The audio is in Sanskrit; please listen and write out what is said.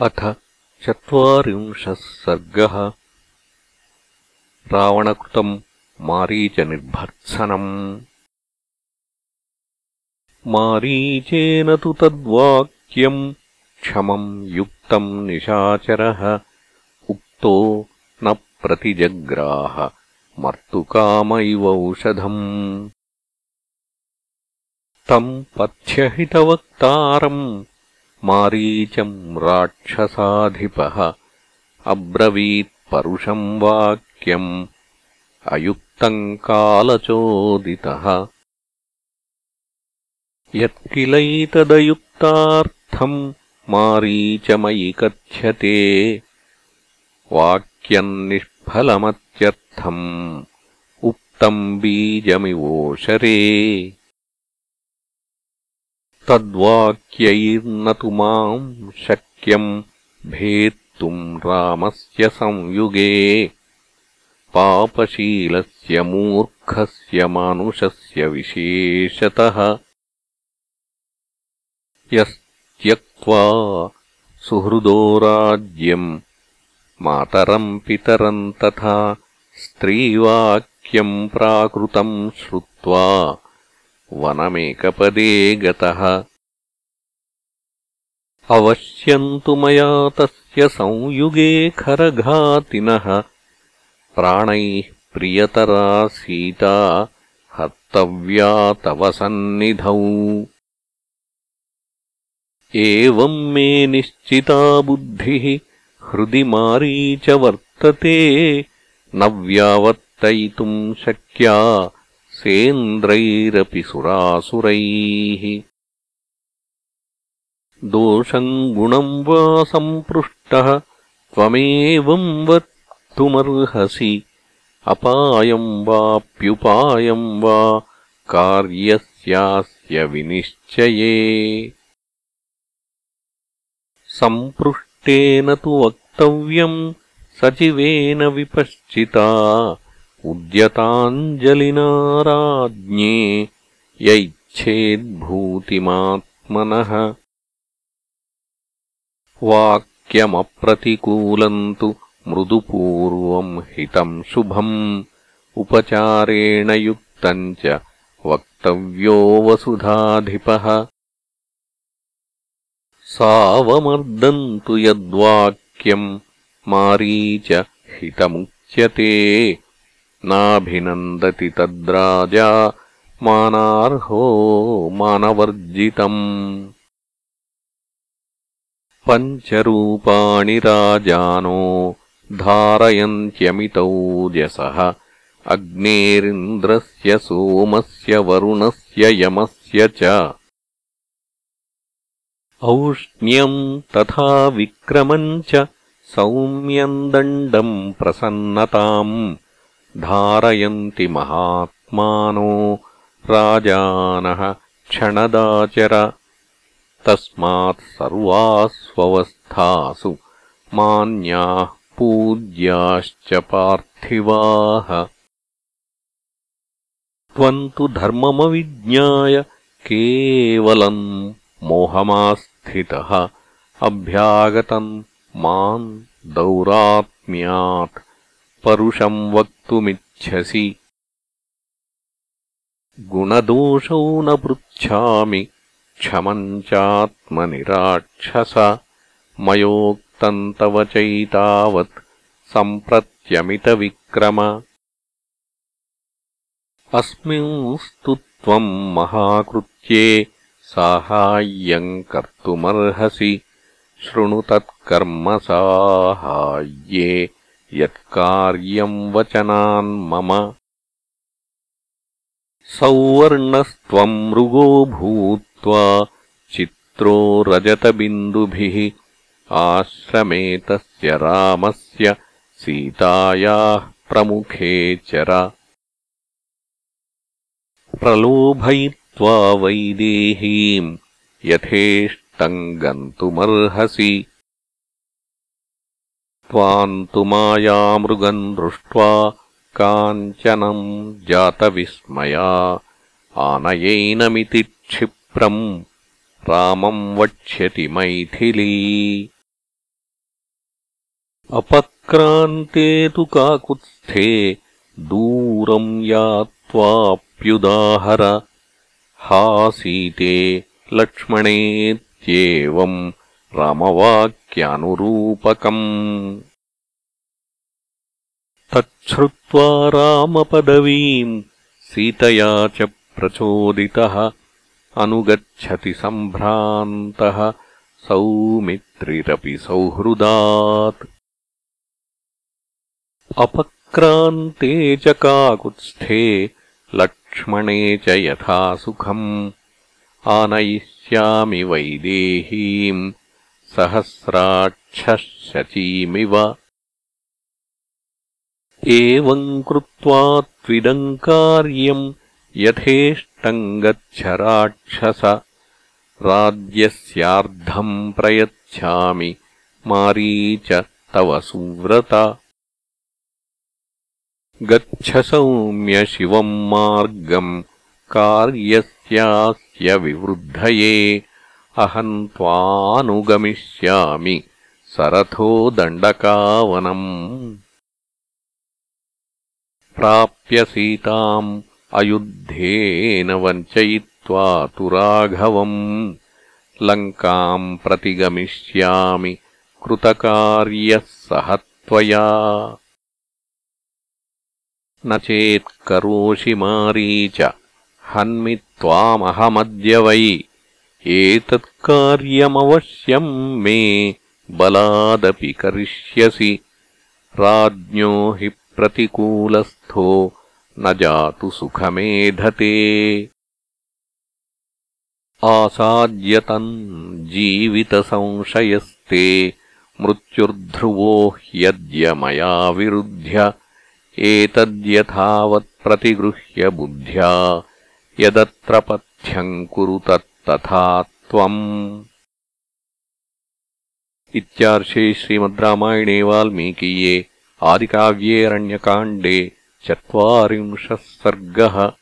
अथ चत्वारिंशः सर्गः। रावणकृतम् मारीचनिर्भर्त्सनम्। मारीचेन तु तद्वाक्यम् क्षमम् युक्तम् निशाचरः उक्तो न प्रतिजग्राह मर्तुकाम इवौषधम् तम् पथ्यहितवक्तारम् मारीचम् राक्षसाधिपः अब्रवीत्परुषम् वाक्यम् अयुक्तम् कालचोदितः। यत्किलैतदयुक्तार्थम् मारीचमयि कथ्यते। वाक्यम् निष्फलमत्यर्थम् उक्तम् बीजमिवोषरे तद्वाक्यैर्न तु माम् शक्यम् भेत्तुम् रामस्य संयुगे। पापशीलस्य मूर्खस्य मानुषस्य विशेषतः। यस्त्यक्त्वा सुहृदो राज्यम् मातरम् पितरम् तथा स्त्रीवाक्यम् प्राकृतम् श्रुत्वा वनमेकपदे गतः। अवश्यन्तु मया तस्य संयुगे खरघातिनः। प्राणैः प्रियतरा सीता हर्तव्या तव सन्निधौ। एवम् मे निश्चिता बुद्धिः हृदि मारीच वर्तते। न व्यावर्तयितुम् शक्या सेन्द्रैरपि सुरासुरैः। दोषम् गुणम् वा सम्पृष्टः त्वमेवम् वक्तुमर्हसि अपायम् वाप्युपायम् वा कार्यस्यास्य विनिश्चये। सम्पृष्टेन तु वक्तव्यम् सचिवेन विपश्चिता उद्यताञ्जलिना राज्ञे यैच्छेद्भूतिमात्मनः। वाक्यमप्रतिकूलम् तु मृदुपूर्वम् हितम् शुभम्। उपचारेण युक्तम् च वक्तव्यो वसुधाधिपः। सावमर्दम् तु यद्वाक्यम् मारीच हितमुच्यते नाभिनन्दति तद्राजा मानार्हो मानवर्जितम्। पञ्चरूपाणि राजानो धारयन्त्यमितौजसः अग्नेरिन्द्रस्य सोमस्य वरुणस्य यमस्य च। औष्ण्यम् तथा विक्रमम् च सौम्यम् दण्डम् प्रसन्नताम् धारयन्ति महात्मानो राजानः क्षणदाचर। तस्मात् सर्वास्वस्थासु मान्याः पूज्याश्च पार्थिवाः। त्वम् तु धर्ममविज्ञाय केवलम् मोहमास्थितः। अभ्यागतम् माम् दौरात्म्यात् वक्तुमिच्छसि। गुणदोषौ न पृच्छामि। क्षमम् चात्मनिराक्षस। मयोक्तम् तव चैतावत् सम्प्रत्यमितविक्रम। अस्मिंस्तु त्वम् महाकृत्ये साहाय्यम् कर्तुमर्हसि। शृणु तत्कर्मसाहाय्ये यत्कार्यम् वचनान् मम। सौवर्णस्त्वम् मृगो भूत्वा चित्रो रजतबिन्दुभिः आश्रमे तस्य रामस्य सीतायाः प्रमुखे चर। प्रलोभयित्वा वैदेहीम् यथेष्टम् गन्तुमर्हसि त्वाम् तु मायामृगम् दृष्ट्वा काञ्चनम् जातविस्मया आनयैनमिति क्षिप्रम् रामम् वक्ष्यति मैथिली। अपक्रान्ते तु काकुत्स्थे दूरम् यात्वाप्युदाहर। हासीते लक्ष्मणेत्येवम् रामवाक्यानुरूपकम् तच्छ्रुत्वा रामपदवीम् सीतया च प्रचोदितः अनुगच्छति सम्भ्रान्तः सौमित्रिरपि सौहृदात्। अपक्रान्ते च काकुत्स्थे लक्ष्मणे च यथा सुखम्। आनयिष्यामि वैदेहीम् सहस्राक्षः शचीमिव एवम् कृत्वा त्विदम् कार्यम् यथेष्टम् गच्छ राक्षस राज्यस्यार्धम् प्रयच्छामि मारीच तव सुव्रत। गच्छ सौम्य शिवम् मार्गम् कार्यस्यास्य विवृद्धये अहम् त्वानुगमिष्यामि सरथो दण्डकावनम् प्राप्य सीताम् अयुद्धेन वञ्चयित्वा तु राघवम् लङ्काम् प्रतिगमिष्यामि कृतकार्यः सह त्वया न चेत्करोषि मारीच हन्मि त्वामहमद्य वै एतत्कार्यमवश्यम् मे बलादपि करिष्यसि। राज्ञो हि प्रतिकूलस्थो न जातु सुखमेधते। आसाद्यतम् जीवितसंशयस्ते मृत्युर्ध्रुवो ह्यद्य मया विरुध्य। एतद्यथावत्प्रतिगृह्य बुद्ध्या। यदत्र पथ्यम् कुरु तत्तथा त्वम्। इत्यार्षे श्रीमद् रामायणे वाल्मीकीये आदिकाव्ये अरण्यकाण्डे चत्वारिंशः सर्गः